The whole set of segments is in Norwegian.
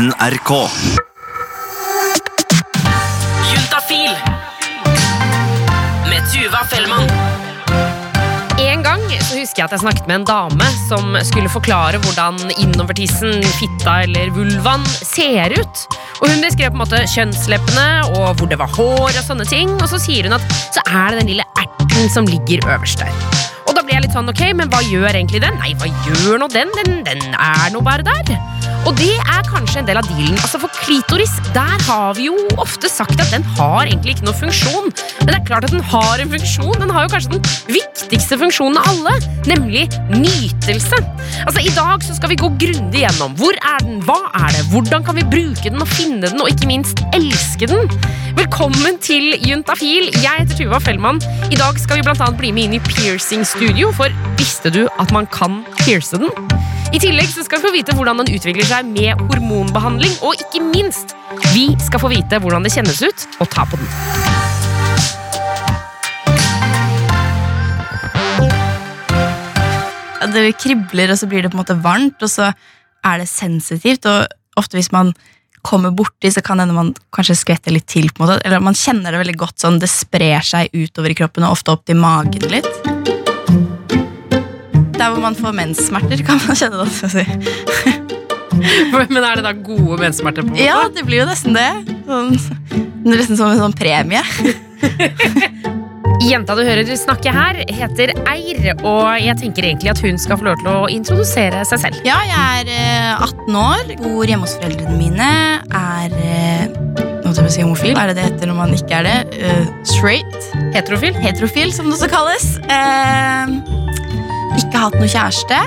NRK. Juntafil med Tuva Fellmann. En gang så husker jeg at jeg snakket med en dame som skulle forklare hvordan innovertissen, fitta eller vulvaen ser ut. Og Hun beskrev på en måte kjønnsleppene og hvor det var hår og sånne ting. Og så sier hun at så er det den lille erten som ligger øverst der. Og da blir jeg litt sånn, ok, men hva gjør egentlig den? Nei, hva gjør nå den? Den, den er nå bare der. Og det er kanskje en del av dealen. Altså For klitoris, der har vi jo ofte sagt at den har egentlig ikke noen funksjon. Men det er klart at den har en funksjon. Den har jo kanskje den viktigste funksjonen av alle, nemlig nytelse. Altså I dag så skal vi gå grundig gjennom. Hvor er den? Hva er det? Hvordan kan vi bruke den og finne den, og ikke minst elske den? Velkommen til Juntafil. Jeg heter Tuva Fellmann. I dag skal vi annet bli med inn i piercing studio, for visste du at man kan pierce den? I tillegg så skal vi få vite hvordan den utvikler seg med hormonbehandling, og ikke minst, vi skal få vite hvordan det kjennes ut å ta på den. Det kribler, og så blir det på en måte varmt, og så er det sensitivt. Og ofte hvis man kommer borti, så kan hende man kanskje skvetter litt til. på en måte, Eller man kjenner det veldig godt sånn, det sprer seg utover i kroppen, og ofte opp til magen litt. Der hvor man får menssmerter, kan man kjenne det. skal si. Men er det da gode menssmerter? på en måte? Ja, det blir jo nesten det. Sånn, det nesten som en sånn premie. Jenta du hører snakke her, heter Eir, og jeg tenker egentlig at hun skal få lov til å introdusere seg selv. Ja, jeg er eh, 18 år, bor hjemme hos foreldrene mine, er eh, Nå skal jeg si homofil. Er det det heter når man ikke er det? Uh, straight. Heterofil? Heterofil, som det også kalles. Eh, ikke hatt noe kjæreste,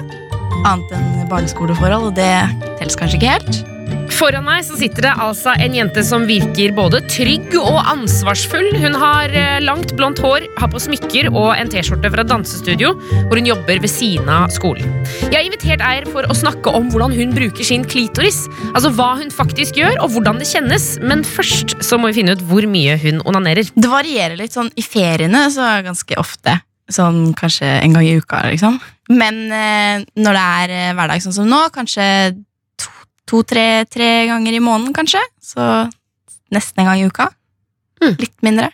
annet enn barneskoleforhold, og det telles kanskje ikke helt. Foran meg så sitter det altså en jente som virker både trygg og ansvarsfull. Hun har eh, langt, blondt hår, har på smykker og en T-skjorte fra dansestudio, hvor hun jobber ved siden av skolen. Jeg har invitert Eir for å snakke om hvordan hun bruker sin klitoris. Altså hva hun faktisk gjør, og hvordan det kjennes. Men først så må vi finne ut hvor mye hun onanerer. Det varierer litt sånn i feriene, så ganske ofte. Sånn kanskje en gang i uka, liksom. Men eh, når det er eh, hverdag sånn som nå, kanskje to-tre tre ganger i måneden, kanskje. Så nesten en gang i uka. Mm. Litt mindre.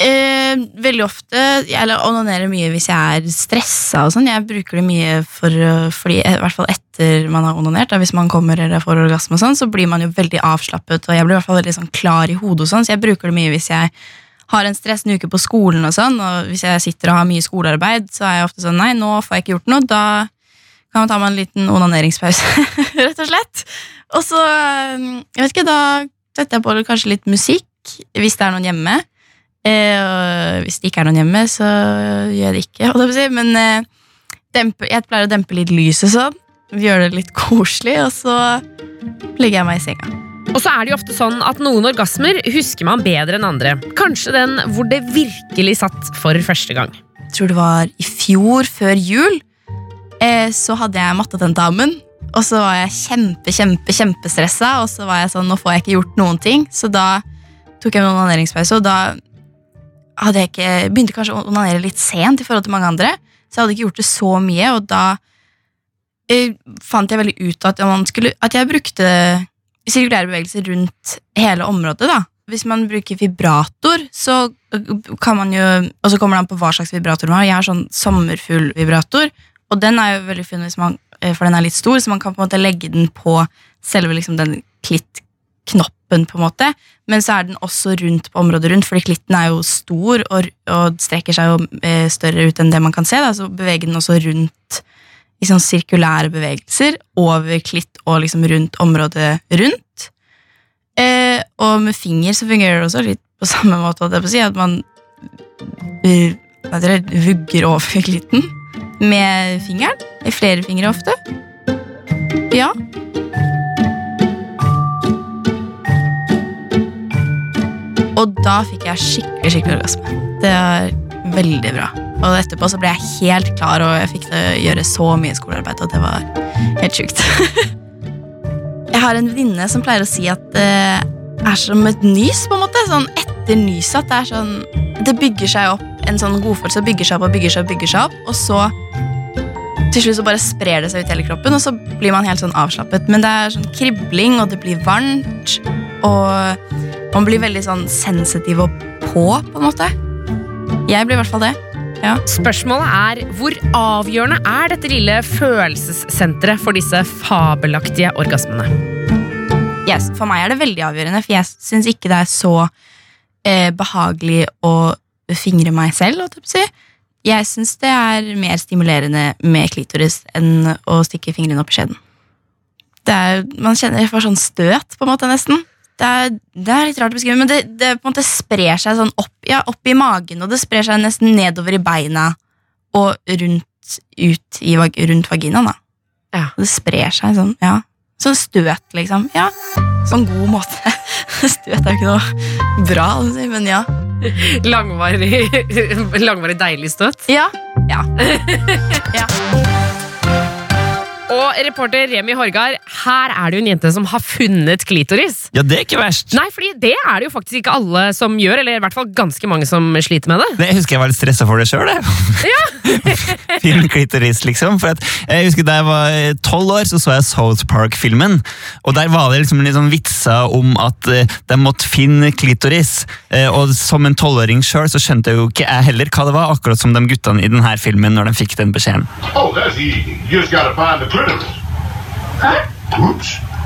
Eh, veldig ofte Jeg onanerer mye hvis jeg er stressa og sånn. Jeg bruker det mye for fordi, i hvert fall etter man har onanert. Da, hvis man kommer eller får orgasme, og sånn, så blir man jo veldig avslappet. Og jeg blir i hvert fall veldig sånn klar i hodet, og sånn, så jeg bruker det mye hvis jeg har en stressende uke på skolen. Og sånn, og hvis jeg sitter og har mye skolearbeid, så er jeg ofte sånn nei, nå får jeg ikke gjort noe. Da kan man ta meg en liten onaneringspause, rett og slett. Og så, eh, jeg vet ikke, da setter jeg på kanskje litt musikk, hvis det er noen hjemme. Eh, og hvis det ikke er noen hjemme, så gjør jeg det ikke. holdt jeg på å si. Men eh, dempe, jeg pleier å dempe litt lyset sånn. Gjøre det litt koselig, og så legger jeg meg i senga. Og så er det jo ofte sånn at noen orgasmer husker man bedre enn andre. Kanskje den hvor det virkelig satt for første gang. Jeg tror det var i fjor, før jul, eh, så hadde jeg mattetentamen. Og så var jeg kjempe, kjempe, kjempestressa, og så var jeg sånn, nå får jeg ikke gjort noen ting. Så da tok jeg en onaneringspause, og da hadde jeg ikke, begynte kanskje å onanere litt sent i forhold til mange andre. Så jeg hadde ikke gjort det så mye, og da eh, fant jeg veldig ut at, skulle, at jeg brukte sirkulære bevegelser rundt hele området. da. Hvis man bruker vibrator, så kan man jo Og så kommer det an på hva slags vibrator man har. Jeg har sånn sommerfuglvibrator, og den er jo veldig fin man, eh, for den er litt stor, så man kan på en måte legge den på selve liksom den klit-knoppen, på en måte. Men så er den også rundt på området rundt, fordi klitten er jo stor og, og strekker seg jo eh, større ut enn det man kan se. Da, så beveger den også rundt i sånn sirkulære bevegelser over klitt og liksom rundt området rundt. Eh, og med finger så fungerer det også litt på samme måte, at man vugger over klitten med fingeren. I flere fingre ofte. Ja. Og da fikk jeg skikkelig skikkelig orgasme. Det er veldig bra. Og etterpå så ble jeg helt klar, og jeg fikk til å gjøre så mye skolearbeid. Og det var helt sjukt. jeg har en venninne som pleier å si at det er som et nys, på en måte. Sånn etter nyset. Det er sånn Det bygger seg opp en sånn godfølelse. Bygger seg opp og bygger seg opp, bygger seg opp, og så til slutt så bare sprer det seg ut hele kroppen, og så blir man helt sånn avslappet. Men det er sånn kribling, og det blir varmt, og man blir veldig sånn sensitiv og på, på en måte. Jeg blir i hvert fall det. Ja. Spørsmålet er hvor avgjørende er dette lille følelsessenteret for disse fabelaktige orgasmene? Yes, for meg er det veldig avgjørende, for jeg syns ikke det er så eh, behagelig å fingre meg selv. jeg. Jeg syns det er mer stimulerende med klitoris enn å stikke fingrene opp i skjeden. Det er, man kjenner for sånn støt, på en måte, nesten. Det er, det er litt rart å beskrive, men det, det på en måte sprer seg sånn opp, ja, opp i magen, og det sprer seg nesten nedover i beina og rundt, ut i, rundt vaginaen. da. Ja. Og det sprer seg sånn, ja. Sånn støt, liksom. Ja, sånn god måte. Støt er jo ikke noe bra, men ja. Langvarig, langvarig deilig støt. Ja. ja. ja. Og reporter Remi Horgard, her er det jo en jente som har funnet klitoris. Ja, det er ikke verst. Nei, fordi det er det jo faktisk ikke alle som gjør, eller i hvert fall ganske mange som sliter med det. Det, jeg husker jeg var litt stressa for det sjøl. Fin klitoris, liksom. For at, jeg husker Da jeg var tolv år, så så jeg South Park-filmen. Og Der var det liksom litt sånn vitsa om at eh, de måtte finne klitoris. Eh, og som en tolvåring sjøl så skjønte jeg jo ikke jeg heller hva det var, akkurat som de guttene i denne filmen når de fikk den beskjeden. Oh, Huh?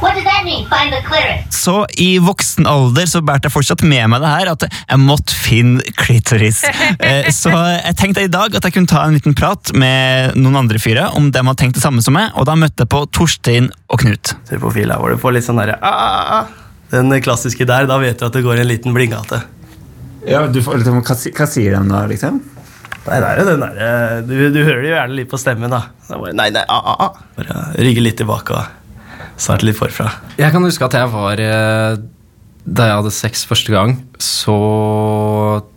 What does that mean, find the clearance? Så i voksen alder så bærte jeg fortsatt med meg det her, at jeg måtte finne klitoris. Eh, Så jeg tenkte i dag at jeg kunne ta en liten prat med noen andre fyrer om de hadde tenkt det samme som meg, og da møtte jeg på Torstein og Knut. Se på fila hvor du får litt sånn derre ah, ah, ah. Den klassiske der, da vet du at det går en liten blindgate. Ja, du får, hva, hva sier de da, liksom? Nei, det er jo den derre du, du hører det jo gjerne litt på stemmen, da. Bare, nei, nei, a, a, a. Bare rygge litt tilbake og starte litt forfra. Jeg kan huske at jeg var eh, Da jeg hadde sex første gang, så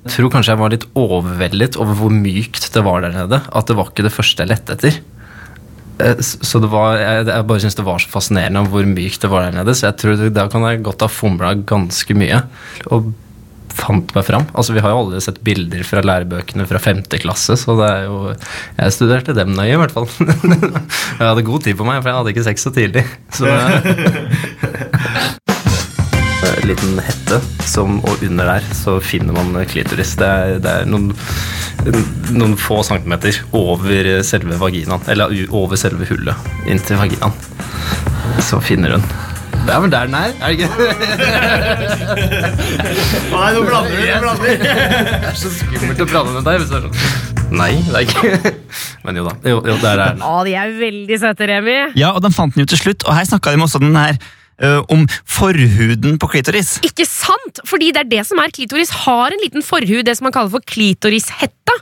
tror kanskje jeg var litt overveldet over hvor mykt det var der nede. At det var ikke det første jeg lette etter. Eh, Så det var, jeg, jeg bare syns det var så fascinerende hvor mykt det var der nede. Så jeg tror da kan jeg godt ha fomla ganske mye. Og fant meg fram. Altså, vi har jo alle sett bilder fra lærebøkene fra femte klasse, så det er jo Jeg studerte dem nøye, i hvert fall. jeg hadde god tid på meg, for jeg hadde ikke sex så tidlig. Så en liten hette, som, og under der så finner man klitoris. Det er, det er noen, noen få centimeter over selve vaginaen, eller over selve hullet inntil vaginaen. Så finner hun. Det er vel der den er, er det ikke? Nei, nå blander du, nå blander. Det er så skummelt å prate med deg. Hvis det er sånn. Nei, det er ikke Men jo da. Jo, jo der er den. Å, de er veldig søte, Remi. Ja, og den fant den jo til slutt, og her snakka de også om den her ø, om forhuden på klitoris. Ikke sant? Fordi det er det som er klitoris. Har en liten forhud, det som man kaller for klitorishetta.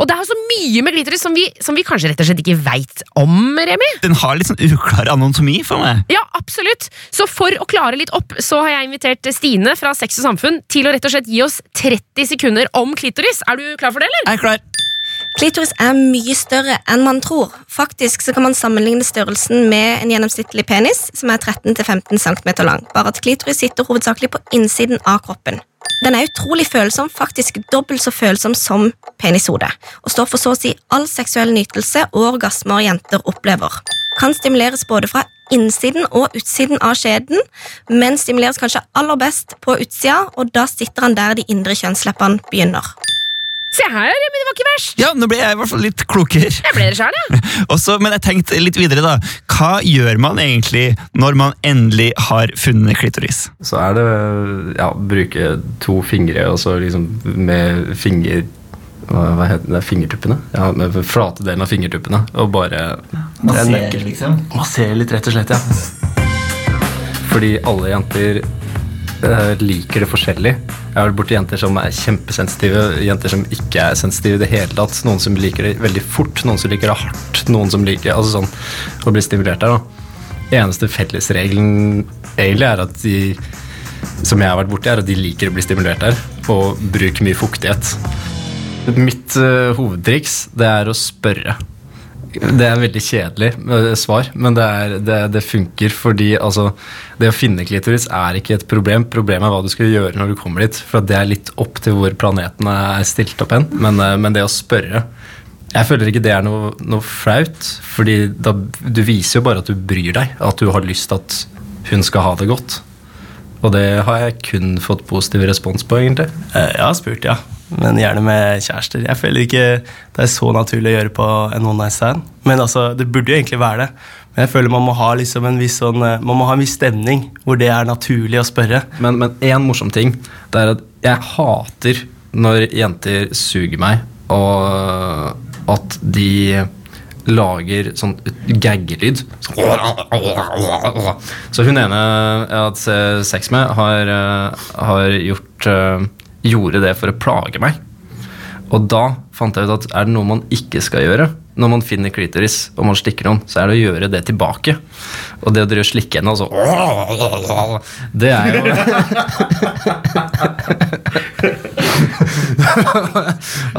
Og det er så mye med klitoris som vi, som vi kanskje rett og slett ikke veit om, Remi. Den har litt sånn uklar anatomi for meg. Ja, absolutt. Så for å klare litt opp, så har jeg invitert Stine fra Sex og Samfunn til å rett og slett gi oss 30 sekunder om klitoris. Er du klar for det, eller? Jeg er klar. Klitoris er mye større enn man tror. Faktisk så kan man sammenligne størrelsen med en gjennomsnittlig penis, som er 13-15 cm lang. Bare at klitoris sitter hovedsakelig på innsiden av kroppen. Den er utrolig følsom, faktisk dobbelt så følsom som penishodet, og står for så å si all seksuell nytelse og orgasmer jenter opplever. Kan stimuleres både fra innsiden og utsiden av skjeden, men stimuleres kanskje aller best på utsida, og da sitter han der de indre kjønnsleppene begynner. Se her, men det var ikke verst. Ja, nå ble jeg i hvert fall litt klokere. Jeg ble det selv, ja. Også, men jeg tenkte litt videre, da. Hva gjør man egentlig når man endelig har funnet klitoris? Så er det ja, bruke to fingre og så liksom med finger hva heter det? Fingertuppene? Ja, med flate delen av fingertuppene. Og bare Det er liksom. Massere litt, rett og slett, ja. Fordi alle jenter liker det forskjellig. Jeg har vært borti jenter som er kjempesensitive, jenter som ikke er sensitive i det hele tatt. Noen som liker det veldig fort, noen som liker det hardt, noen som liker altså sånn, å bli stimulert der. da. Eneste fellesregelen egentlig er at de som jeg har vært borti, er at de liker å bli stimulert der, og bruker mye fuktighet. Mitt uh, hovedtriks det er å spørre. Det er veldig kjedelig eh, svar, men det, er, det, det funker fordi altså, det å finne klitoris er ikke et problem. Problemet er hva du skal gjøre når du kommer dit. For det er litt opp til hvor planeten er stilt opp hen. Men, eh, men det å spørre Jeg føler ikke det er noe, noe flaut, fordi du viser jo bare at du bryr deg. At du har lyst til at hun skal ha det godt. Og det har jeg kun fått positiv respons på, egentlig. Eh, Jeg har spurt, ja. Men gjerne med kjærester. Jeg føler ikke det er så naturlig å gjøre på en one night stand. Men altså, det burde jo egentlig være det. Men jeg føler man må ha liksom en viss sånn eh, Man må ha en viss stemning hvor det er naturlig å spørre. Men, én morsom ting Det er at jeg hater når jenter suger meg, og at de lager sånn gaggelyd. Så hun ene jeg har hatt sex med, har, eh, har gjort eh, gjorde det for å plage meg. Og da fant jeg ut at er det noe man ikke skal gjøre når man finner klitoris og man stikker noen, så er det å gjøre det tilbake. Og det å drive og slikke henne og så Det er jo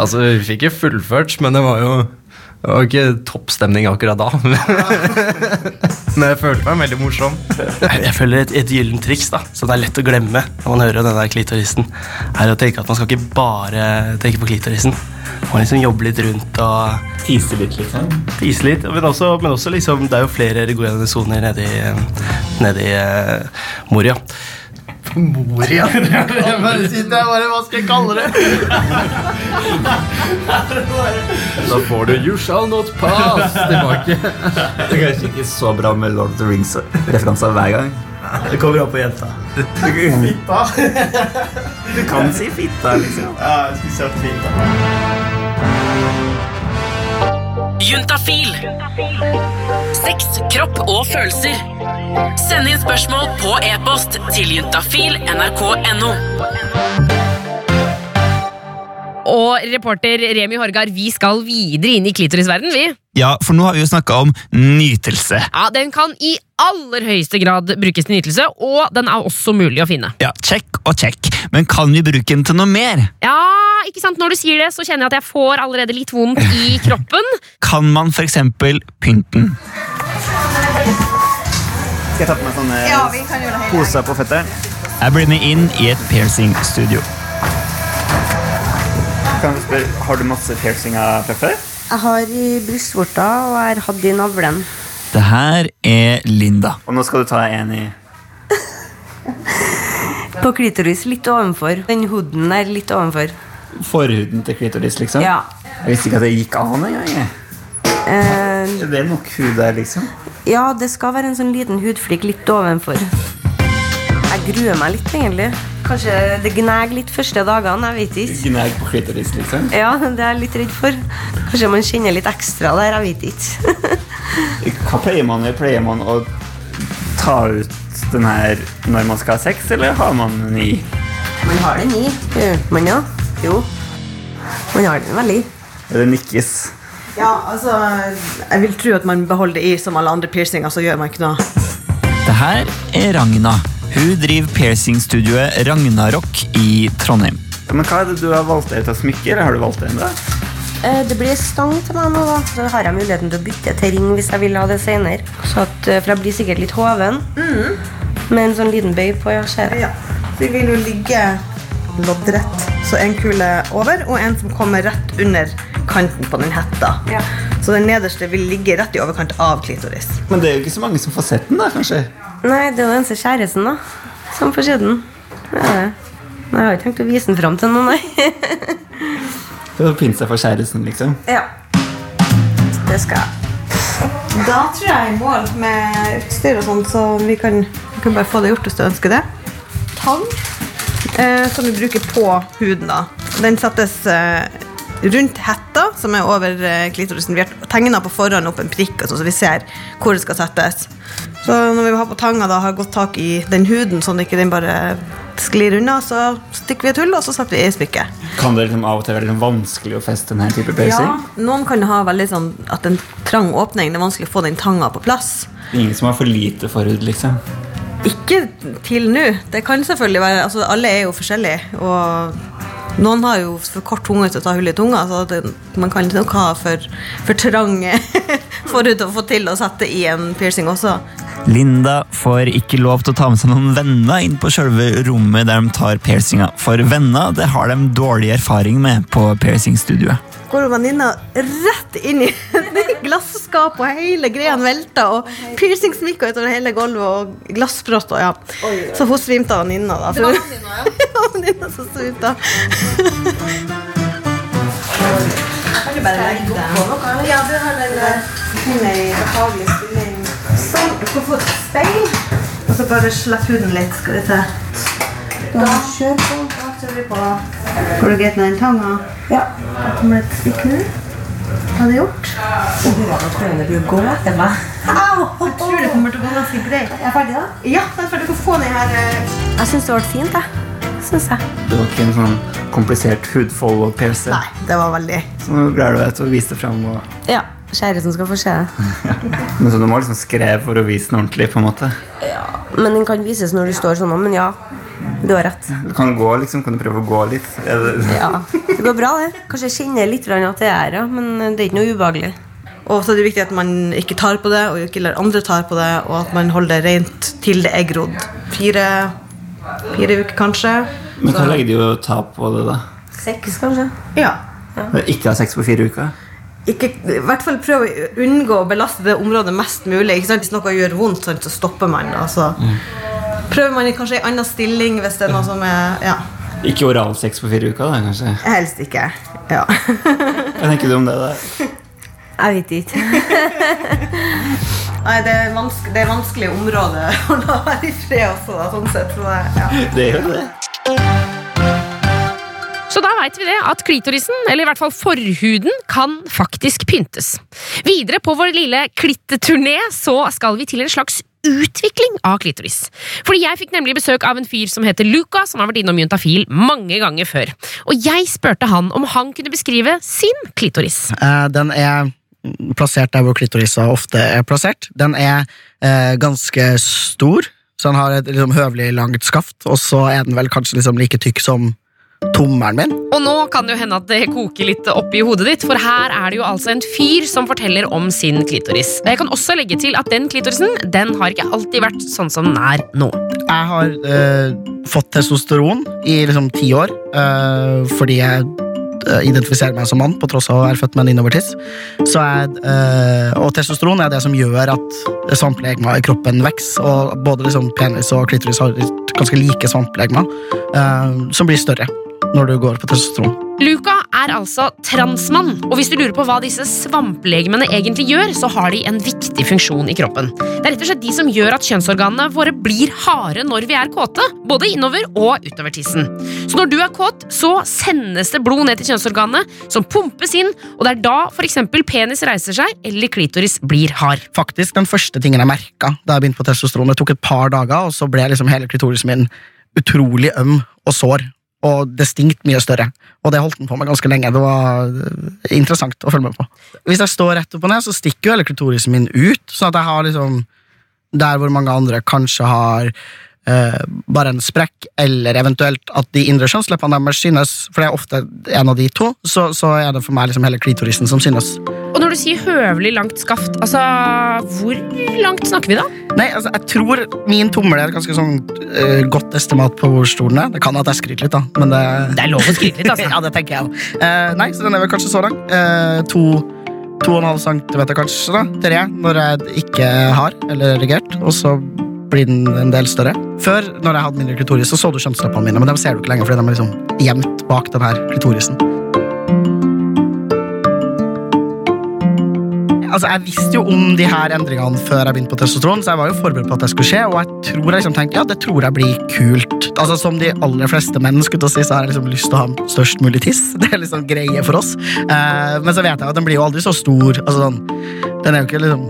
Altså, vi fikk jo fullført, men det var jo det var ikke toppstemning akkurat da. Men jeg følte meg veldig morsom. Jeg føler et, et gyllent triks da, som det er lett å glemme når man hører den der klitorisen, er å tenke at man skal ikke bare tenke på klitorisen. Man liksom jobbe litt rundt og Tise litt, liksom. tise litt. Men også, men også liksom, det er jo flere erogerende soner nedi, nedi uh, Moria. Moria? Jeg bare sitter der, bare, hva skal jeg kalle det? Da får du 'You shall not pass' tilbake. Det er kanskje ikke så bra med Lord of the Rings-referanser hver gang. Det kommer an på jenta. Fitta. Du kan si fitta, liksom. Ja, jeg skulle sagt fitta. Juntafil. Sex, kropp og følelser. Send inn spørsmål på e-post til juntafil nrk.no. Og reporter Remi Horgard, vi skal videre inn i klitorisverden, vi. Ja, for nå har vi jo snakka om nytelse. Ja, Den kan i aller høyeste grad brukes til nytelse, og den er også mulig å finne. Ja, Check og check. Men kan vi bruke den til noe mer? Ja, ikke sant? Når du sier det, så kjenner jeg at jeg får allerede litt vondt i kroppen. Kan man f.eks. pynte den? Skal jeg ta på meg sånne poser på føttene? Jeg blir med inn i et piercingstudio. Kan jeg spørre, Har du masse piercinger fra før? Jeg har i brystvorta, og jeg har hatt i navlen. Det her er Linda. Og nå skal du ta en i På klitoris litt ovenfor. Den hooden er litt ovenfor. Forhuden til klitoris, liksom? Ja. Jeg visste ikke at det gikk an engang. jeg. Eh, Er det nok hud der, liksom? ja, det skal være en sånn liten hudflik litt ovenfor. Jeg gruer meg litt, egentlig. Kanskje det gnager litt første dagene. Jeg vet ikke. Gnag på klitoris, liksom? Ja, det er jeg litt redd for. Kanskje man kjenner litt ekstra der. Jeg vet ikke. Hva pleier man å gjøre? Pleier man å ta ut den her når man skal ha sex, eller har man den i? Man har den i. Gjør man ja? Jo. Man har den veldig. det nikkes? Ja, altså Jeg vil tro at man beholder det i som alle andre piercinger, så gjør man ikke noe. Det her er Ragna. Hun driver piercingstudioet Ragnarok i Trondheim. Men Hva er det du har valgt deg ut av smykke, eller har du valgt deg en, da? Det blir stang til meg nå, da. Så har jeg muligheten til å bytte til ring hvis jeg vil ha det senere. Så at, eh, for jeg blir sikkert litt hoven. Med en sånn liten bøy på. Ja, ser jeg. Ja. Vi vil jo ligge loddrett, så en kule over, og en som kommer rett under kanten på den hetta. Ja. Så den nederste vil ligge rett i overkant av klitoris. Men det er jo ikke så mange som får sett den, da, kanskje? Nei, det er jo den eneste kjæresten, da. Som får se den. Det. Men Jeg har ikke tenkt å vise den fram til noen, nei. For å pinsa for kjæresten, liksom. ja. Det skal jeg. Da tror jeg jeg er i mål med utstyr og sånn, så vi kan, vi kan bare få det gjort hvis du ønsker det. Tang, eh, som vi bruker på huden da. Den settes eh, rundt hetta, som er over eh, klitorisen. Vi har tegnet på forhånd opp en prikk, altså, så vi ser hvor det skal settes. Så når vi har på tanga da, har godt tak i den huden, sånn at ikke den bare sklir unna, så stikker vi et hull, og så setter vi i smykket. Kan det liksom av og til være liksom vanskelig å feste denne type Ja, noen kan ha veldig sånn at en trang åpning, det er vanskelig å få den tanga på plass. Ingen som har for lite forhud, liksom? Ikke til nå. Det kan selvfølgelig være altså Alle er jo forskjellige. Og noen har jo for kort tunge til å ta hull i tunga, så det, man kan nok ha for, for trange forhud å få til å sette i en piercing også. Linda får ikke lov til å ta med seg noen venner inn på selve rommet der de tar piercinga, for venner det har de dårlig erfaring med på piercingstudioet. Går venninna rett inn i glasskapet, og hele greia velta, og piercingsmykker utover hele gulvet, og glassbrott, og ja. Så hun svimte av venninna, da. Var venninna, ja. Det var som svimte av. Kan du bare legge deg? Ja, du har den der behagelig. Sånn, du skal få et speil. Og så bare slipp huden litt, skal vi se. Da kjør på. Da kjører vi på. Går det greit med den tanga? Ja. Da kommer det et stikk nå. Hva har det gjort? Det var noe prøvd å gå etter meg. Jeg tror det kommer til å gå ganske greit. Er jeg ferdig da? Ja, jeg er ferdig. Du kan få ned her eh, Jeg syns det ble fint, jeg. Synes jeg. Det var ikke en sånn komplisert hudfold og pc? Nei, det var veldig Så nå gleder du deg til å vise det fram. Og... Ja. Kjæresten skal få se det. Men så du må liksom skreve for å vise den ordentlig. på en måte. Ja, Men den kan vises når du står sånn. Men ja, du har rett. Du kan gå, liksom. Kan du prøve å gå litt? Ja, Det går bra, det. Kanskje jeg kjenner litt grann at det er her, men det er ikke noe ubehagelig. Og så er det viktig at man ikke tar på det, og ikke lar andre tar på det, og at man holder det rent til det er grodd. Fire, fire uker, kanskje. Men hva legger de å ta på det, da? Seks, kanskje. Ja. Ikke ha sex på fire uker? Ikke, I hvert fall prøve å unngå å belaste det området mest mulig. Hvis noe gjør vondt, så stopper man. Altså. Prøver man i kanskje en annen stilling hvis det er noe som er Ja, Ikke oralsex på fire uker, da, kanskje? helst ikke. Ja. Hva tenker du om det? da? Jeg vet ikke. Nei, det er, vanske, det er vanskelig område å la være i fred også, da, sånn sett. Så ja. Det gjør det. Så da veit vi det, at klitorisen, eller i hvert fall forhuden, kan faktisk pyntes. Videre på vår lille klitteturné så skal vi til en slags utvikling av klitoris. Fordi jeg fikk nemlig besøk av en fyr som heter Luca, som har vært innom Juntafil mange ganger før. Og jeg spurte han om han kunne beskrive sin klitoris. Uh, Den er plassert der hvor klitorisa ofte er plassert. Den er uh, ganske stor, så den har et liksom, høvelig langt skaft, og så er den vel kanskje liksom like tykk som tommelen min. Og nå kan det jo hende at det koker litt oppi hodet ditt, for her er det jo altså en fyr som forteller om sin klitoris. Jeg kan også legge til at den klitorisen den har ikke alltid vært sånn som den er nå. Jeg har øh, fått testosteron i liksom ti år, øh, fordi jeg eh, identifiserer meg som mann, på tross av å være født med en innovertiss. Eh, og testosteron er det som gjør at svamplegma i kroppen vokser. Og både liksom penis og klitoris har ganske like svamplegma, øh, som blir større når du går på testosteron. Luca er altså transmann, og hvis du lurer på hva disse svamplegemene egentlig gjør, så har de en viktig funksjon i kroppen. Det er rett og slett de som gjør at kjønnsorganene våre blir harde når vi er kåte, både innover og utover tissen. Så når du er kåt, så sendes det blod ned til kjønnsorganene, som pumpes inn, og det er da f.eks. penis reiser seg, eller klitoris blir hard. Faktisk den første tingen jeg merka da jeg begynte på testosteron. Det tok et par dager, og så ble liksom hele klitorisen min utrolig øm og sår. Og det stinkte mye større. Og det holdt den på med ganske lenge. Det var eh, interessant å følge med på. Hvis jeg står rett opp og ned, så stikker jo hele klitorisen min ut. Sånn at jeg har liksom Der hvor mange andre kanskje har eh, bare en sprekk, eller eventuelt at de indre kjønnsleppene deres synes, for det er ofte en av de to, så, så er det for meg liksom hele klitorisen som synes. Og når du sier høvelig langt skaft, altså hvor langt snakker vi da? Nei, altså, jeg tror min tommel er et ganske sånn uh, godt estimat på hvor stor den er. Det kan at jeg skryter litt, da. Men det, Det er lov å skryte litt, altså. ja, det tenker jeg. Eh, nei, så den er vel kanskje så lang. Uh, to, to og en halv centimeter, kanskje, da. Tre, når jeg ikke har eller erigert. Og så blir den en del større. Før, når jeg hadde mindre klitoris, så så du kjønnsleppene mine, men dem ser du ikke lenger, fordi de er liksom gjemt bak den her klitorisen. Altså, Jeg visste jo om de her endringene før jeg begynte på testosteron, så jeg var jo forberedt på at det skulle skje, og jeg tror jeg liksom tenkte ja, det tror jeg blir kult. Altså Som de aller fleste menn, skulle til å si, så har jeg liksom lyst til å ha størst mulig tiss. Det er liksom greie for oss. Eh, men så vet jeg at den blir jo aldri så stor. Altså sånn, Den er jo ikke liksom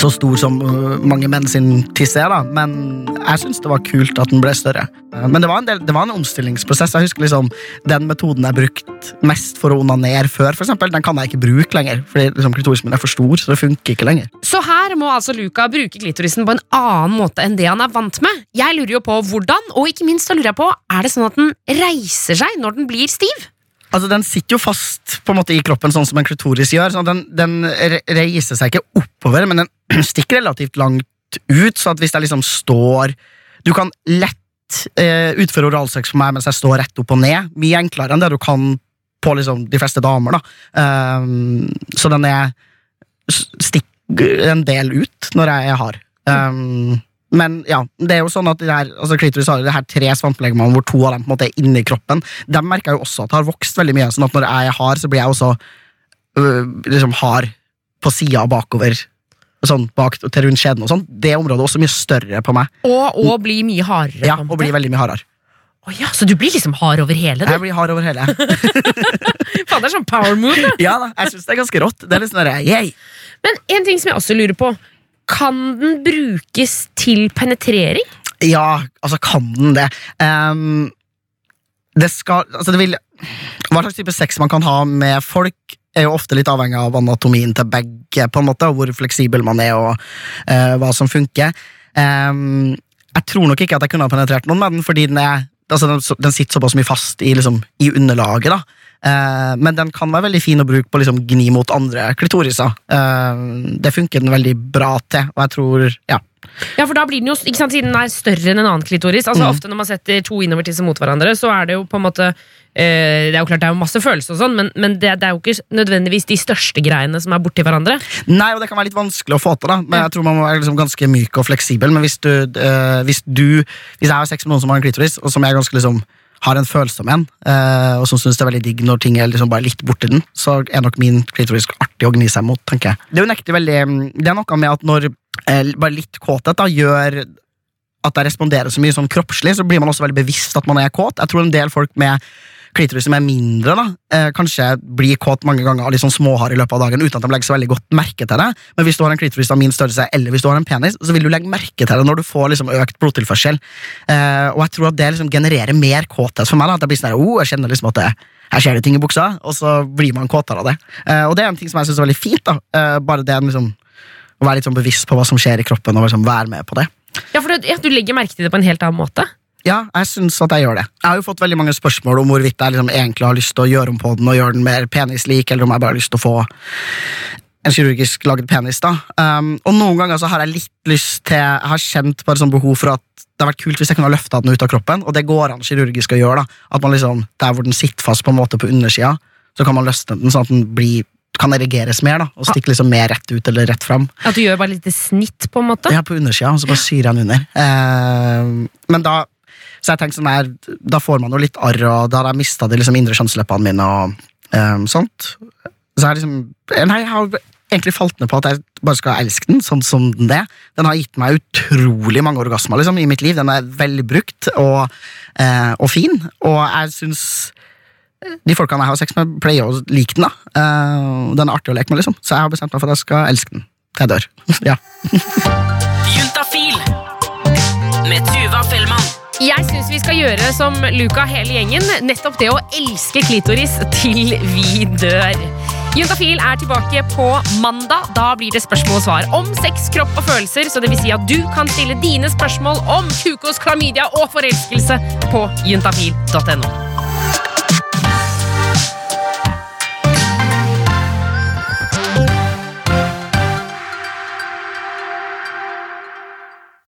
så stor som uh, mange menn sin tiss er, da. Men jeg syns det var kult at den ble større. Eh, Men det var, del, det var en omstillingsprosess. Jeg husker liksom Den metoden jeg brukte mest for å onanere før, for eksempel, den kan jeg ikke bruke lenger. Fordi liksom, klitorisen min er for stor, så det funker ikke lenger. Så her må altså Luca bruke klitorisen på en annen måte enn det han er vant med. Jeg lurer jo på hvordan, og ikke minst så lurer jeg på, er det sånn at den reiser seg når den blir stiv? Altså, Den sitter jo fast på en måte i kroppen, sånn som en klitoris gjør. Sånn den, den reiser seg ikke oppover, men den stikker relativt langt ut, så at hvis jeg liksom står Du kan lett eh, utføre oralsex for meg mens jeg står rett opp og ned. Mye enklere enn det du kan på liksom de fleste damer. da. Um, så den er stikk en del ut når jeg er hard. Um, men ja, det er jo sånn at Det her, altså klitoris har det her tre svampelegemene hvor to av dem på en måte er inni kroppen. De merker jo også at det har vokst veldig mye. sånn at når jeg er hard, så blir jeg også øh, liksom hard på sida bakover. Sånn bak til rundt skjeden og sånn. Det området er også mye større på meg. Og, og bli mye hardere. Ja, og bli blir veldig mye hardere. Oh ja, så du blir liksom hard over hele? Du. Jeg blir hard over hele. Faen, det er sånn power move. Ja da, jeg syns det er ganske rått. Det er litt sånn der, yay. Men en ting som jeg også lurer på. Kan den brukes til penetrering? Ja, altså kan den det? Um, det skal Altså, det vil Hva slags type sex man kan ha med folk, er jo ofte litt avhengig av anatomien til begge, på en måte, og hvor fleksibel man er, og uh, hva som funker. Um, jeg tror nok ikke at jeg kunne ha penetrert noen med den, fordi den, er, altså, den, den sitter såpass mye fast i, liksom, i underlaget. da men den kan være veldig fin å bruke på liksom, gni mot andre klitoriser. Eh, det funker den veldig bra til, og jeg tror ja, Ja, for da blir den jo, ikke sant, Siden den er større enn en annen klitoris. Altså Mm. Ofte når man setter to innovertisser mot hverandre, så er det jo på en måte eh, Det er jo klart det er jo masse følelser, og sånn men, men det, det er jo ikke nødvendigvis de største greiene som er borti hverandre. Nei, og det kan være litt vanskelig å få til, da. Men jeg tror man må være liksom ganske myk og fleksibel. Men hvis du, eh, hvis du Hvis jeg har sex med noen som har en klitoris, og som jeg ganske liksom har en følelse om en, eh, og som syns det er veldig digg når ting er liksom bare litt borti den, så er nok min klitoris artig å gni seg mot, tenker jeg. Det er veldig Det er noe med at når eh, bare litt kåthet da gjør at jeg responderer så mye sånn kroppslig, så blir man også veldig bevisst at man er kåt. Jeg tror en del folk med klitoris som er mindre, da, eh, kanskje blir kåt mange ganger av litt sånn i løpet av dagen uten at de legger så veldig godt merke til det. Men hvis du har en klitoris av min størrelse, eller hvis du har en penis, så vil du legge merke til det når du får liksom økt blodtilførsel. Eh, og jeg tror at det liksom genererer mer kåthet for meg. da, at jeg blir sånn oh, jeg kjenner liksom at det, her skjer det ting i buksa, og så blir man kåtere av det. Eh, og det er en ting som jeg synes er veldig fint. da, bare det liksom, å være litt sånn bevisst på hva som skjer i kroppen, og liksom være med på det. Ja, for du, ja, du legger merke til det på en helt annen måte. Ja, jeg syns at jeg gjør det. Jeg har jo fått veldig mange spørsmål om hvorvidt jeg liksom egentlig har lyst til å gjøre om på den og gjøre den mer penislik, eller om jeg bare har lyst til å få en kirurgisk laget penis. da. Um, og noen ganger så har jeg litt lyst til Jeg har kjent bare sånn behov for at det har vært kult hvis jeg kunne ha løfta den ut av kroppen, og det går an kirurgisk å gjøre. da. At man liksom, Der hvor den sitter fast på en måte på undersida, så kan man løsne den sånn at den blir, kan erigeres mer. da, Og stikke liksom mer rett ut eller rett fram. At du gjør bare et lite snitt, på en måte. Ja, på undersida, og så bare syr jeg den under. Uh, men da Så jeg tenkte sånn her, da får man jo litt arr, og da hadde jeg mista de liksom indre kjønnsleppene mine og um, sånt. Så jeg liksom Nei, jeg har egentlig falt ned på at jeg bare skal elske den sånn som den er. Den har gitt meg utrolig mange orgasmer liksom, i mitt liv. Den er velbrukt og, eh, og fin, og jeg syns de folkene jeg har sex med, pleier å like den. da Eh, Den er artig å leke med, liksom. Så jeg har bestemt meg for at jeg skal elske den til jeg dør. ja. Juntafil. Jeg syns vi skal gjøre som Luca hele gjengen. Nettopp det å elske klitoris til vi dør. Juntafil er tilbake på mandag. Da blir det spørsmål og svar om sex, kropp og følelser. Så det vil si at du kan stille dine spørsmål om kukos, klamydia og forelskelse på juntafil.no.